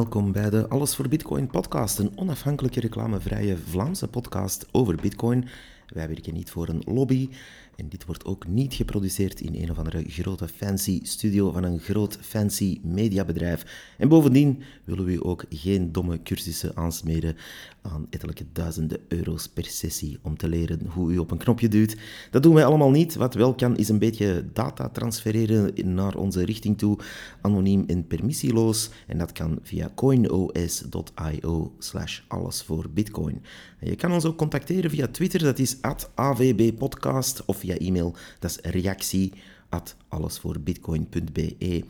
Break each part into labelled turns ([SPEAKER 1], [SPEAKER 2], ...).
[SPEAKER 1] Welkom bij de Alles voor Bitcoin podcast, een onafhankelijke reclamevrije Vlaamse podcast over Bitcoin. Wij werken niet voor een lobby en dit wordt ook niet geproduceerd in een of andere grote fancy studio van een groot fancy mediabedrijf. En bovendien willen we ook geen domme cursussen aansmeren aan ettelijke duizenden euro's per sessie om te leren hoe u op een knopje duwt. Dat doen wij allemaal niet. Wat wel kan, is een beetje data transfereren naar onze richting toe, anoniem en permissieloos. En dat kan via coinos.io slash alles voor bitcoin. je kan ons ook contacteren via Twitter, dat is at avbpodcast, of via e-mail, dat is reactie at allesvoorbitcoin.be.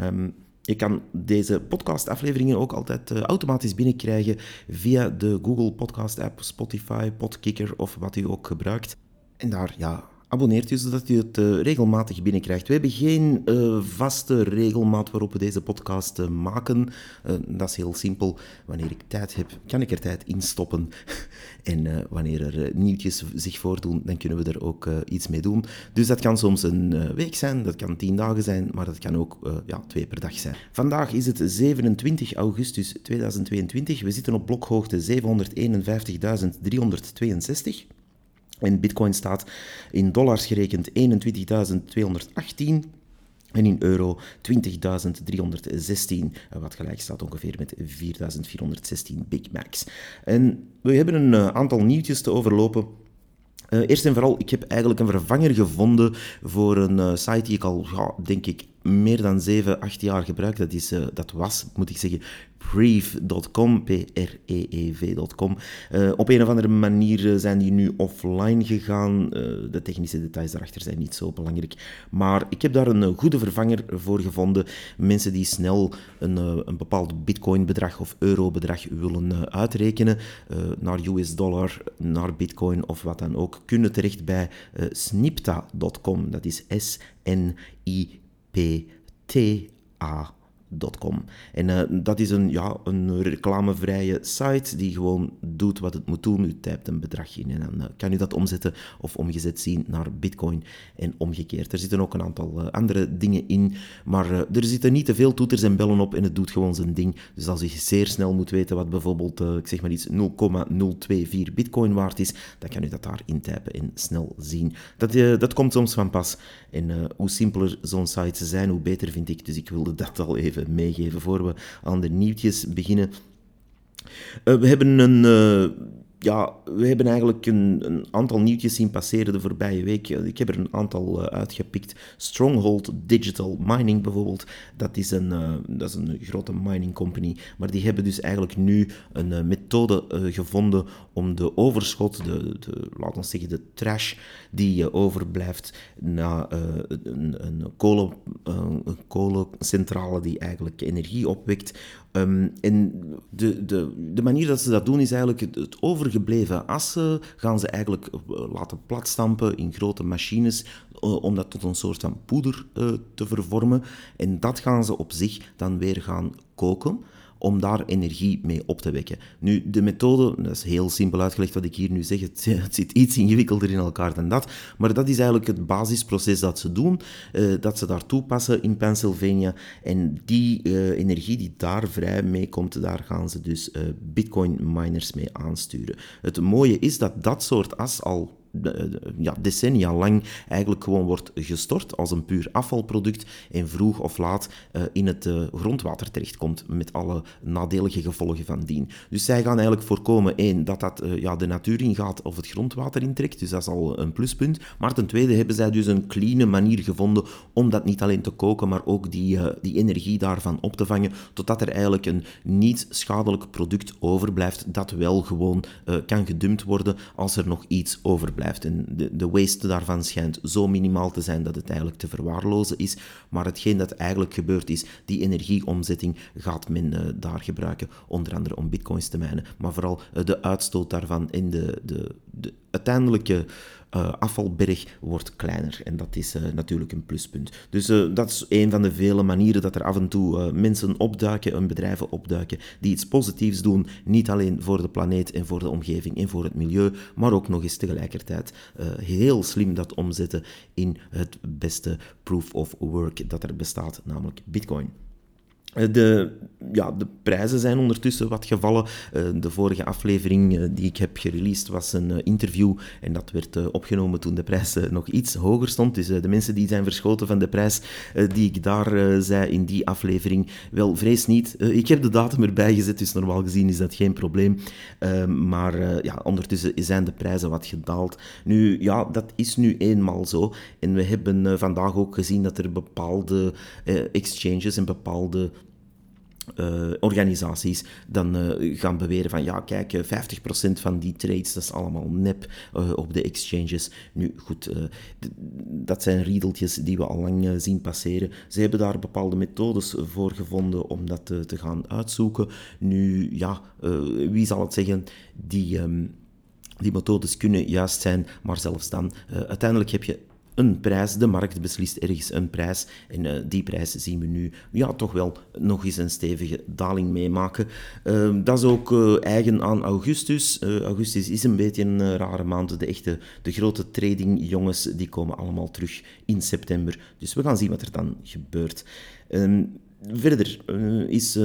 [SPEAKER 1] Um, je kan deze podcastafleveringen ook altijd uh, automatisch binnenkrijgen via de Google Podcast app, Spotify, Podkicker of wat u ook gebruikt. En daar ja, abonneert u zodat u het uh, regelmatig binnenkrijgt. We hebben geen uh, vaste regelmaat waarop we deze podcast uh, maken. dat is heel simpel. Wanneer ik tijd heb, kan ik er tijd in stoppen. en wanneer er nieuwtjes zich voordoen, dan kunnen we er ook iets mee doen. Dus dat kan soms een week zijn, dat kan tien dagen zijn, maar dat kan ook ja, twee per dag zijn. Vandaag is het 27 augustus 2022. We zitten op blokhoogte 751.362. En bitcoin staat in dollars gerekend 21.218 en in euro 20.316, wat gelijk staat ongeveer met 4.416 Big Macs. En we hebben een eh, aantal nieuwtjes te overlopen. Uh, eerst en vooral, ik heb eigenlijk een vervanger gevonden voor een site die ik al, denk ik, meer dan 7, 8 jaar gebruik. Dat, is, uh, dat was, moet ik zeggen, Preeve.com, P-R-E-E-V.com. Uh, op een of andere manier zijn die nu offline gegaan. De technische details daarachter zijn niet zo belangrijk. Maar ik heb daar een goede vervanger voor gevonden. Mensen die snel een, een bepaald bitcoin-bedrag of euro-bedrag willen uitrekenen naar US dollar, naar bitcoin of wat dan ook, kunnen terecht bij snipta.com. Dat is P T A. P-T-A en uh, dat is een, ja, een reclamevrije site die gewoon doet wat het moet doen. U typt een bedrag in en dan uh, kan u dat omzetten of omgezet zien naar bitcoin en omgekeerd. Er zitten ook een aantal uh, andere dingen in, maar er zitten niet te veel toeters en bellen op en het doet gewoon zijn ding. Dus als u zeer snel moet weten wat bijvoorbeeld, ik zeg maar iets, 0,024 bitcoin waard is, dan kan u dat daar intypen en snel zien. Dat, dat komt soms van pas. En hoe simpeler zo'n site zijn, hoe beter vind ik. Dus ik wilde dat al even meegeven voor we aan de nieuwtjes beginnen. Uh, we hebben een uh, ja, we hebben eigenlijk een, een, aantal nieuwtjes zien passeren de voorbije week. Ik heb er een aantal uh, uitgepikt. Stronghold Digital Mining bijvoorbeeld, dat is, een, uh, dat is een grote mining company. Maar die hebben dus eigenlijk nu een uh, methode gevonden om de overschot, de, de, laten we zeggen de trash, die overblijft na een, een, kolen, een kolencentrale die eigenlijk energie opwekt, Um, en de, de, de manier dat ze dat doen is eigenlijk het, het overgebleven assen gaan ze eigenlijk eh, laten platstampen in grote machines uh, om dat tot een soort van poeder uh, te vervormen. En dat gaan ze op zich dan weer gaan koken om daar energie mee op te wekken. Nu, de methode, dat is heel simpel uitgelegd wat ik hier nu zeg, het, zit iets ingewikkelder in elkaar dan dat, maar dat is eigenlijk het basisproces dat ze doen, uh, dat ze daar toepassen in Pennsylvania. En die uh, energie die daar vrij mee komt, daar gaan ze dus uh, bitcoin miners mee aansturen. Het mooie is dat dat soort as al ja, decennia lang eigenlijk gewoon wordt gestort als een puur afvalproduct en vroeg of laat uh, in het grondwater terechtkomt met alle nadelige gevolgen van dien. Dus zij gaan eigenlijk voorkomen, één, dat dat ja, de natuur ingaat of het grondwater intrekt, dus dat is al een pluspunt. Maar ten tweede hebben zij dus een clean manier gevonden om dat niet alleen te koken, maar ook die, die energie daarvan op te vangen, totdat er eigenlijk een niet schadelijk product overblijft dat wel gewoon kan gedumpt worden als er nog iets overblijft blijft. En de, de waste daarvan schijnt zo minimaal te zijn dat het eigenlijk te verwaarlozen is. Maar hetgeen dat eigenlijk gebeurt is, die energieomzetting gaat men uh, daar gebruiken, onder andere om bitcoins te mijnen. Maar vooral uh, de uitstoot daarvan en de, de, de uiteindelijke uh, afvalberg wordt kleiner. En dat is uh, natuurlijk een pluspunt. Dus uh, dat is een van de vele manieren dat er af en toe mensen opduiken, en bedrijven opduiken, die iets positiefs doen, niet alleen voor de planeet en voor de omgeving en voor het milieu, maar ook nog eens tegelijkertijd heel slim dat omzetten in het beste proof of work dat er bestaat, namelijk Bitcoin. De, ja, de prijzen zijn ondertussen wat gevallen. Eh, de vorige aflevering eh, die ik heb gereleased was een eh, interview en dat werd opgenomen toen de prijs nog iets hoger stond. Dus de mensen die zijn verschoten van de prijs die ik daar zei in die aflevering, wel vrees niet. ik heb de datum erbij gezet, dus normaal gezien is dat geen probleem. maar ja, ondertussen zijn de prijzen wat gedaald. Nu, ja, dat is nu eenmaal zo. En we hebben vandaag ook gezien dat er bepaalde exchanges en bepaalde uh, organisaties dan uh, gaan beweren van ja, kijk, 50% eh, van die trades, dat is allemaal nep op de exchanges. Nu, goed, dat zijn riedeltjes die we al lang zien passeren. Ze hebben daar bepaalde methodes voor gevonden om dat te gaan uitzoeken. Nu, ja, wie zal het zeggen, die... Um, die methodes kunnen juist zijn, maar zelfs dan, uiteindelijk heb je een prijs. De markt beslist ergens een prijs. En uh, die prijs zien we nu ja, toch wel nog eens een stevige daling meemaken. Uh, dat is ook uh, eigen aan augustus. Eh, augustus is een beetje een rare maand. De echte, de grote trading jongens, die komen allemaal terug in september. Dus we gaan zien wat er dan gebeurt. Ehm, Verder uh, is uh,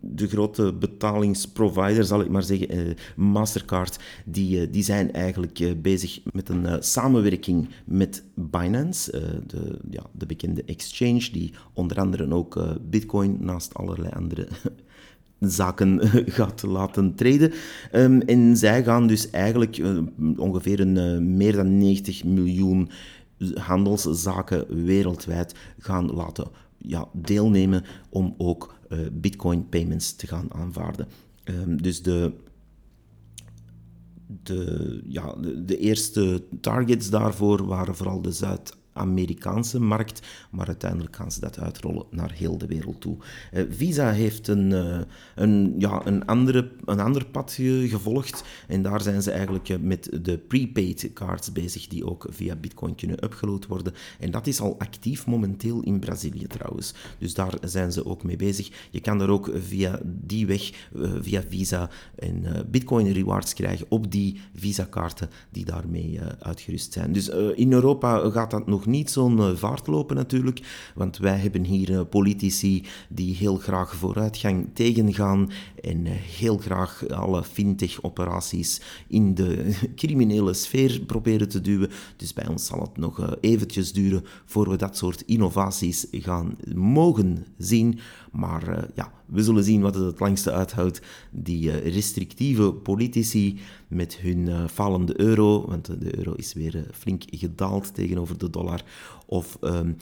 [SPEAKER 1] de grote betalingsprovider, zal ik maar zeggen, uh, Mastercard, die, die zijn eigenlijk bezig met een samenwerking met Binance, de, ja, de bekende exchange, die onder andere ook Bitcoin naast allerlei andere zaken gaat laten treden. Um, en zij gaan dus eigenlijk ongeveer een, meer dan 90 miljoen handelszaken wereldwijd gaan laten ja, deelnemen om ook uh, Bitcoin payments te gaan aanvaarden. Um, dus de, de, ja, de, eerste targets daarvoor waren vooral de Zuid- Amerikaanse markt, maar uiteindelijk gaan ze dat uitrollen naar heel de wereld toe. Uh, Visa heeft een, uh, een, ja, een, andere, een ander pad gevolgd en daar zijn ze eigenlijk uh, met de prepaid cards bezig die ook via Bitcoin kunnen upgeload worden. En dat is al actief momenteel in Brazilië trouwens. Dus daar zijn ze ook mee bezig. Je kan er ook via die weg, via Visa en Bitcoin rewards krijgen op die Visa-kaarten die daarmee uitgerust zijn. Dus in Europa gaat dat nog niet zo'n eh, vaart lopen natuurlijk, want wij hebben hier eh, politici die heel graag vooruitgang tegengaan en eh, heel graag alle fintech-operaties in de criminele sfeer proberen te duwen. Dus bij ons zal het nog eventjes duren voor we dat soort innovaties gaan mogen zien. Maar ja, we zullen zien wat het het langste uithoudt. Die restrictieve politici met hun uh, falende euro, want de euro is weer flink gedaald tegenover de dollar, of ehm,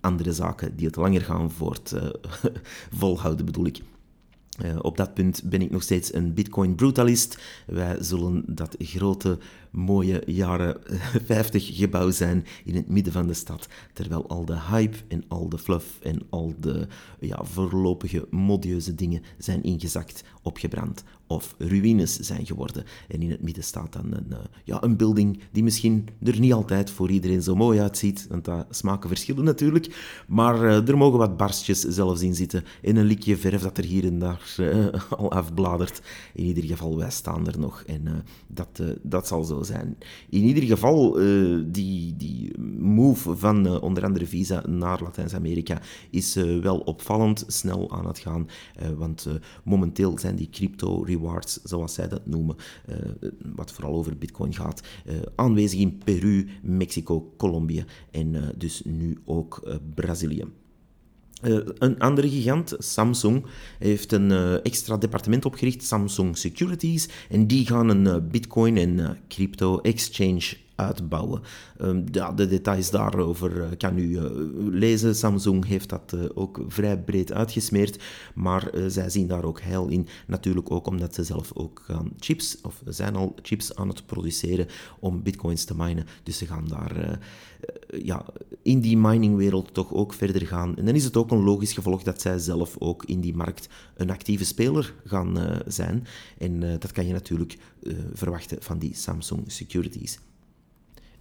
[SPEAKER 1] andere zaken die het langer gaan voort volhouden, bedoel ik. Op dat punt ben ik nog steeds een Bitcoin-brutalist. Wij zullen dat grote, mooie jaren 50 gebouw zijn in het midden van de stad, terwijl al de hype en al de fluff en al de ja, voorlopige modieuze dingen zijn ingezakt, opgebrand of ruïnes zijn geworden. En in het midden staat dan een, uh, ja, een building die misschien er niet altijd voor iedereen zo mooi uitziet, want dat smaken verschillen natuurlijk, maar uh, er mogen wat barstjes zelfs in zitten en een likje verf dat er hier en daar al afbladert. In ieder geval, wij staan er nog en dat, dat zal zo In ieder geval, die, die move van onder andere Visa naar Latijns-Amerika is wel opvallend snel aan het gaan, want momenteel zijn die crypto rewards, zoals zij dat noemen, uh, wat vooral over Bitcoin gaat, uh, aanwezig in Peru, Mexico, Colombia en uh, dus nu ook Brazilië. Uh, een andere gigant, Samsung, heeft een uh, extra departement opgericht, Samsung Securities, en die gaan een uh, Bitcoin en crypto exchange Ehm, de details daarover eh, kan u eh, lezen. Samsung heeft dat eh, ook vrij breed uitgesmeerd, maar zij zien daar ook heil in. Natuurlijk ook omdat ze zelf ook gaan chips, of zijn al chips aan het produceren om bitcoins te minen. Dus ze gaan daar ja, in die miningwereld toch ook verder gaan. En dan is het ook een logisch gevolg dat zij zelf ook in die markt een actieve speler gaan zijn. En dat kan je natuurlijk verwachten van die Samsung Securities.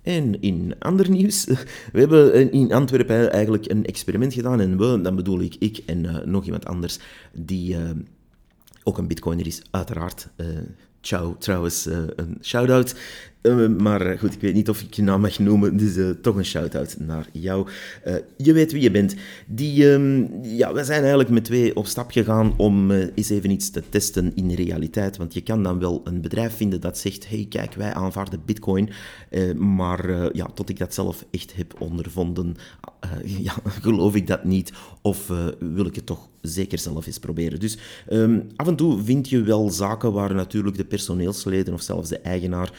[SPEAKER 1] En in ander nieuws, we hebben in Antwerpen eigenlijk een experiment gedaan. En we, dan bedoel ik ik en uh, nog iemand anders, die uh, ook een bitcoiner is, uiteraard. Uh, ciao, trouwens, een shout-out. Uh, maar goed, ik weet niet of ik je naam mag noemen, dus uh, toch een shout-out naar jou. Uh, je weet wie je bent. Die, um, ja, we zijn eigenlijk met twee op stap gegaan om eens even iets te testen in realiteit. Want je kan dan wel een bedrijf vinden dat zegt, hey kijk, wij aanvaarden bitcoin. maar ja, tot ik dat zelf echt heb ondervonden, ja, geloof ik dat niet. Of wil ik het toch zeker zelf eens proberen. Dus um, af en toe vind je wel zaken waar natuurlijk de personeelsleden of zelfs de eigenaar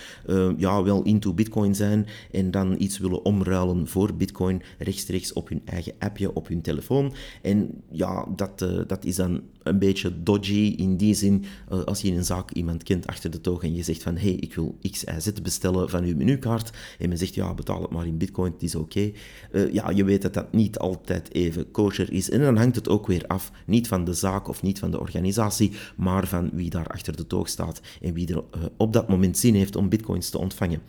[SPEAKER 1] ja, wel into bitcoin zijn en dan iets willen omruilen voor bitcoin rechtstreeks op hun eigen appje op hun telefoon. En ja, dat, uh, dat is dan een beetje dodgy in die zin, uh, als je in een zaak iemand kent achter de toog en je zegt van hey, ik wil X, Y, Z bestellen van uw menukaart en men zegt ja, betaal het maar in bitcoin, het is oké. Ja, je weet dat dat niet altijd even kosher is en dan hangt het ook weer af niet van de zaak of niet van de organisatie, maar van wie daar achter de toog staat en wie er op dat moment zin heeft om bitcoins te ontvangen.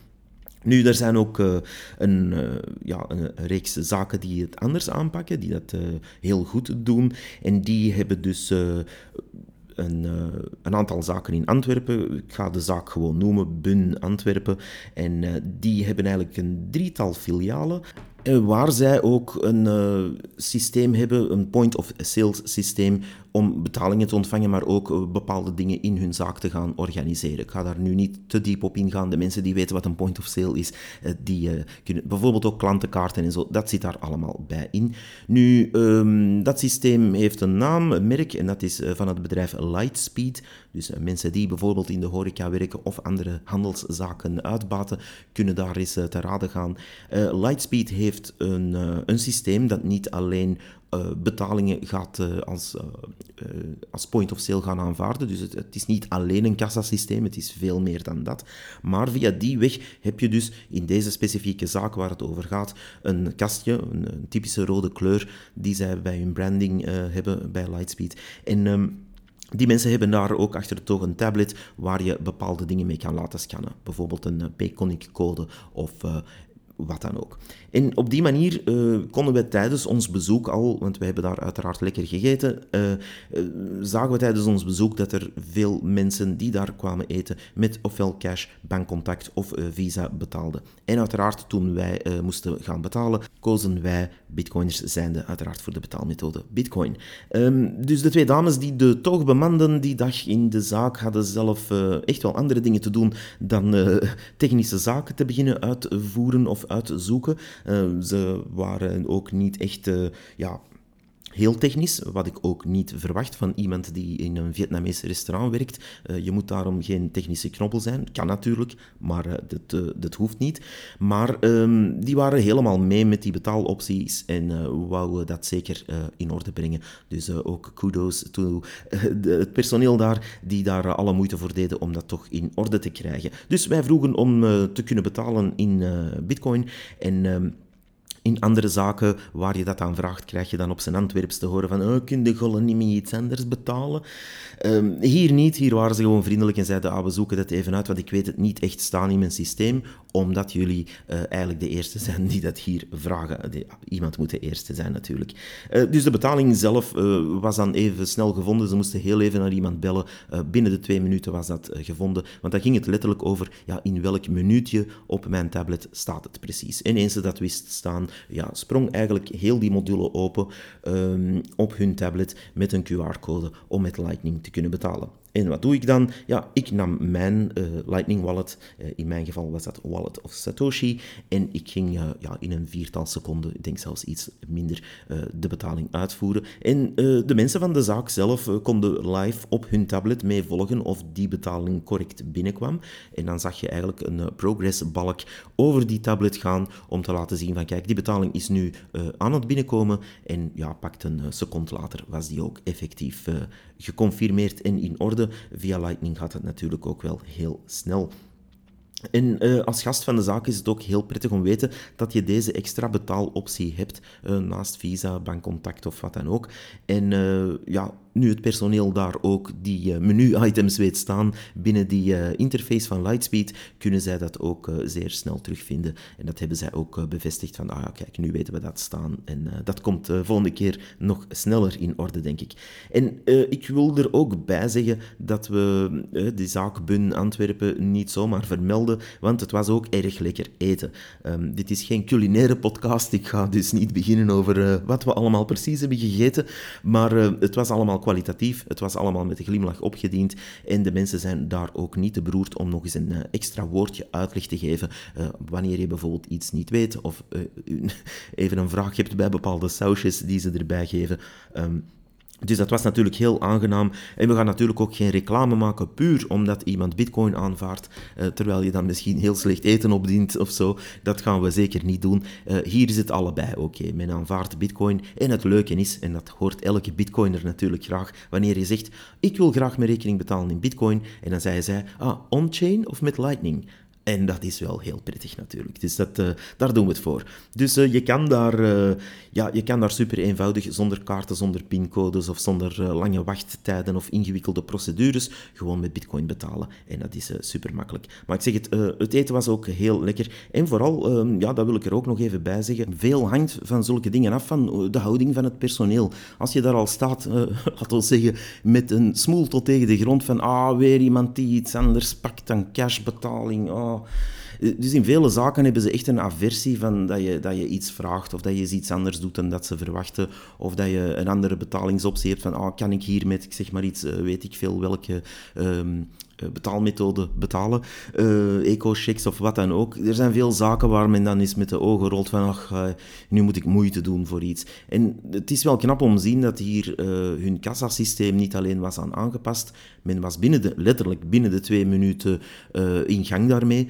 [SPEAKER 1] Nu, er zijn ook uh, een, uh, ja, een, reeks zaken die het anders aanpakken, die dat uh, heel goed doen. En die hebben dus een, een, aantal zaken in Antwerpen. Ik ga de zaak gewoon noemen, Bun Antwerpen. En die hebben eigenlijk een drietal filialen. Waar zij ook een systeem hebben, een point-of-sales systeem, om betalingen te ontvangen, maar ook eh, bepaalde dingen in hun zaak te gaan organiseren. Ik ga daar nu niet te diep op ingaan. De mensen die weten wat een point of sale is, eh, die eh, kunnen bijvoorbeeld ook klantenkaarten en zo, dat zit daar allemaal bij in. Nu, um, dat systeem heeft een naam, een merk, en dat is van het bedrijf Lightspeed. Dus mensen die bijvoorbeeld in de horeca werken of andere handelszaken uitbaten, kunnen daar eens te raden gaan. Lightspeed heeft een, een systeem dat niet alleen uh, betalingen gaat uh, als, als point of sale gaan aanvaarden. Dus het, het, is niet alleen een kassasysteem, het is veel meer dan dat. Maar via die weg heb je dus in deze specifieke zaak waar het over gaat, een kastje, een, typische rode kleur, die zij bij hun branding hebben bij Lightspeed. En... Um, die mensen hebben daar ook achter toch een tablet waar je bepaalde dingen mee kan laten scannen. Bijvoorbeeld een Payconic-code of uh, wat dan ook. En op die manier uh, konden we tijdens ons bezoek al, want we hebben daar uiteraard lekker gegeten, uh, uh, zagen we tijdens ons bezoek dat er veel mensen die daar kwamen eten met ofwel cash, bankcontact of visa betaalden. En uiteraard toen wij moesten gaan betalen, kozen wij bitcoiners zijnde uiteraard voor de betaalmethode bitcoin. Um, dus de twee dames die de toog bemanden die dag in de zaak hadden zelf echt wel andere dingen te doen dan technische zaken te beginnen uitvoeren of uitzoeken. Uh, ze waren ook niet echt uh, ja, Heel technisch, wat ik ook niet verwacht van iemand die in een Vietnamese restaurant werkt. Uh, je moet daarom geen technische knobbel zijn. Kan natuurlijk, maar dat, uh, dat hoeft niet. Maar um, die waren helemaal mee met die betaalopties en wouden dat zeker in orde brengen. Dus ook kudos to het personeel daar, die daar alle moeite voor deden om dat toch in orde te krijgen. Dus wij vroegen om te kunnen betalen in bitcoin en... Um, in andere zaken waar je dat aan vraagt, krijg je dan op zijn Antwerps te horen van oh, kun je niet meer iets anders betalen? Um, hier niet, hier waren ze gewoon vriendelijk en zeiden ah, we zoeken dat even uit, want ik weet het niet echt staan in mijn systeem, omdat jullie uh, eigenlijk de eerste zijn die dat hier vragen. Iemand moet de eerste zijn natuurlijk. Uh, dus de betaling zelf was dan even snel gevonden, ze moesten heel even naar iemand bellen. binnen de twee minuten was dat gevonden, want dan ging het letterlijk over ja, in welk minuutje op mijn tablet staat het precies. En eens ze dat wist staan, ja, sprong eigenlijk heel die module open um, op hun tablet met een QR-code om met Lightning te kunnen betalen. En wat doe ik dan? Ja, ik nam mijn uh, Lightning Wallet, uh, in mijn geval was dat Wallet of Satoshi, en ik ging uh, ja, in een viertal seconden, ik denk zelfs iets minder, de betaling uitvoeren. En de mensen van de zaak zelf konden live op hun tablet meevolgen of die betaling correct binnenkwam. En dan zag je eigenlijk een progress-balk over die tablet gaan om te laten zien van kijk, die betaling is nu aan het binnenkomen. En ja, pakt een seconde later was die ook effectief geconfirmeerd en in orde. Via Lightning gaat het natuurlijk ook wel heel snel. En uh, als gast van de zaak is het ook heel prettig om te weten dat je deze extra betaaloptie hebt, uh, naast Visa, bankcontact of wat dan ook. En uh, ja, nu het personeel daar ook die menu-items weet staan binnen die interface van Lightspeed, kunnen zij dat ook zeer snel terugvinden. En dat hebben zij ook bevestigd van, ah ja, kijk, nu weten we dat staan. En dat komt de volgende keer nog sneller in orde, denk ik. En ik wil er ook bij zeggen dat we die zaak Bun Antwerpen niet zomaar vermelden, want het was ook erg lekker eten. Ehm, dit is geen culinaire podcast, ik ga dus niet beginnen over wat we allemaal precies hebben gegeten, maar het was allemaal kwalitatief, het was allemaal met een glimlach opgediend en de mensen zijn daar ook niet te beroerd om nog eens een extra woordje uitleg te geven wanneer je bijvoorbeeld iets niet weet of even een vraag hebt bij bepaalde sausjes die ze erbij geven. Ehm, dus dat was natuurlijk heel aangenaam. En we gaan natuurlijk ook geen reclame maken puur omdat iemand bitcoin aanvaardt, eh, terwijl je dan misschien heel slecht eten opdient of zo. Dat gaan we zeker niet doen. Uh, hier is het allebei oké. Men aanvaardt bitcoin. En het leuke is, en dat hoort elke bitcoiner natuurlijk graag, wanneer je zegt, ik wil graag mijn rekening betalen in bitcoin. En dan zei zij, ah, on-chain of met lightning? En dat is wel heel prettig natuurlijk. Dus dat, uh, daar doen we het voor. Dus uh, je, kan daar, uh, ja, je kan daar super eenvoudig, zonder kaarten, zonder pincodes of zonder lange wachttijden of ingewikkelde procedures, gewoon met bitcoin betalen. En dat is super makkelijk. Maar ik zeg het, het eten was ook heel lekker. En vooral, ehm, ja, dat wil ik er ook nog even bij zeggen, veel hangt van zulke dingen af van de houding van het personeel. Als je daar al staat, laten we zeggen, met een smoel tot tegen de grond van, ah, weer iemand die iets anders pakt dan cashbetaling, dus in vele zaken hebben ze echt een aversie van dat je, dat je iets vraagt of dat je iets anders doet dan dat ze verwachten. Of dat je een andere betalingsoptie hebt van, oh, kan ik hier met, ik zeg maar iets, eh, weet ik veel welke um, betaalmethode betalen, uh, eco-checks of wat dan ook. Er zijn veel zaken waar men dan eens met de ogen rolt van, ach, nu moet ik moeite doen voor iets. En het is wel knap om te zien dat hier hun kassasysteem niet alleen was aan aangepast, men was binnen de, letterlijk binnen de twee minuten in gang daarmee.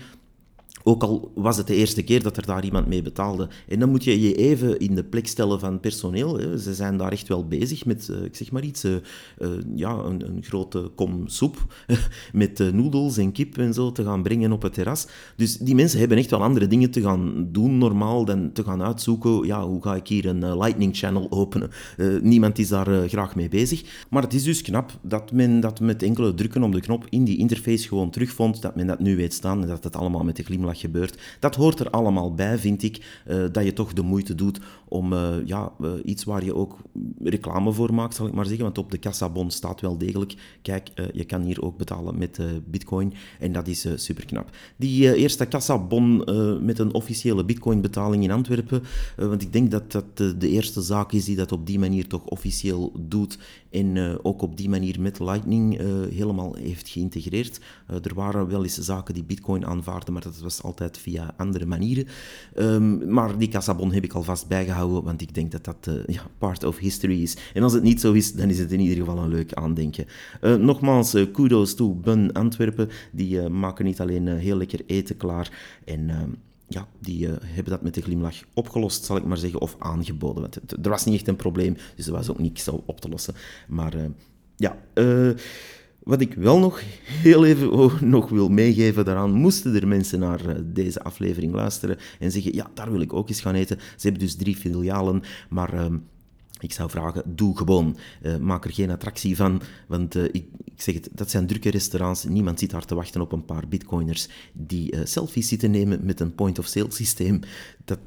[SPEAKER 1] Ook al was het de eerste keer dat er daar iemand mee betaalde. En dan moet je je even in de plek stellen van personeel. Hè. Ze zijn daar echt wel bezig met, uh, ik zeg maar iets, uh, uh, ja, een, een, grote kom soep met noedels en kip en zo te gaan brengen op het terras. Dus die mensen hebben echt wel andere dingen te gaan doen normaal dan te gaan uitzoeken, ja, hoe ga ik hier een lightning channel openen. niemand is daar graag mee bezig. Maar het is dus knap dat men dat met enkele drukken op de knop in die interface gewoon terugvond, dat men dat nu weet staan en dat het allemaal met de glimlach gebeurt. Dat hoort er allemaal bij, vind ik, uh, dat je toch de moeite doet om uh, ja, uh, iets waar je ook reclame voor maakt, zal ik maar zeggen. Want op de kassabon staat wel degelijk, kijk, je kan hier ook betalen met bitcoin. En dat is super knap. Die eerste kassabon met een officiële bitcoin-betaling in Antwerpen, want ik denk dat dat de eerste zaak is die dat op die manier toch officieel doet en ook op die manier met Lightning helemaal heeft geïntegreerd. er waren wel eens zaken die bitcoin aanvaarden, maar dat was altijd via andere manieren. Um, maar die kassabon heb ik alvast bijgehouden, want ik denk dat dat uh, ja, part of history is. En als het niet zo is, dan is het in ieder geval een leuk aandenken. Uh, nogmaals, uh, kudos to Bun Antwerpen. Die maken niet alleen heel lekker eten klaar en ehm, ja, die hebben dat met een glimlach opgelost, zal ik maar zeggen, of aangeboden. Want er was niet echt een probleem, dus er was ook niks op te lossen. Maar ja, uh, wat ik wel nog heel even nog wil meegeven daaraan, moesten er mensen naar eh, deze aflevering luisteren en zeggen, ja, daar wil ik ook eens gaan eten. Ze hebben dus drie filialen, maar... Ehm, ik zou vragen, doe gewoon. Uh, maak er geen attractie van, want uh, ik, ik, zeg het, dat zijn drukke restaurants. Niemand zit daar te wachten op een paar bitcoiners die uh, selfies zitten nemen met een point-of-sale systeem dat,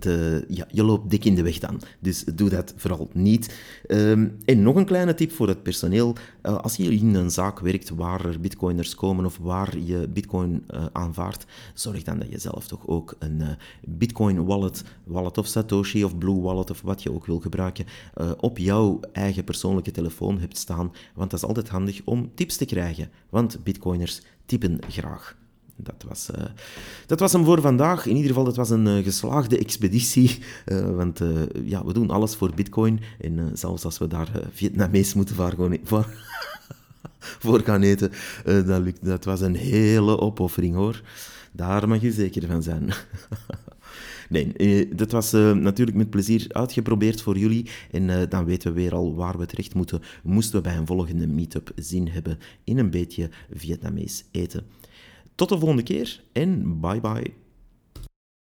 [SPEAKER 1] ja, je loopt dik in de weg dan. Dus doe dat vooral niet. Um, en nog een kleine tip voor het personeel. Als je in een zaak werkt waar er bitcoiners komen of waar je bitcoin aanvaardt, zorg dan dat je zelf toch ook een bitcoin wallet, wallet of Satoshi of Blue Wallet of wat je ook wil gebruiken, op jouw eigen persoonlijke telefoon hebt staan. Want dat is altijd handig om tips te krijgen. Want bitcoiners typen graag. Dat was, uh, dat was hem voor vandaag. In ieder geval, dat was een uh, geslaagde expeditie. Uh, want ja, we doen alles voor Bitcoin. En zelfs als we daar Vietnamees moeten voor, voor, voor gaan eten, dat, dat was een hele opoffering hoor. Daar mag je zeker van zijn. nee, dat was natuurlijk met plezier uitgeprobeerd voor jullie. En dan weten we weer al waar we terecht moeten. Moesten we bij een volgende meetup zin hebben in een beetje Vietnamees eten. Tot de volgende keer en bye bye.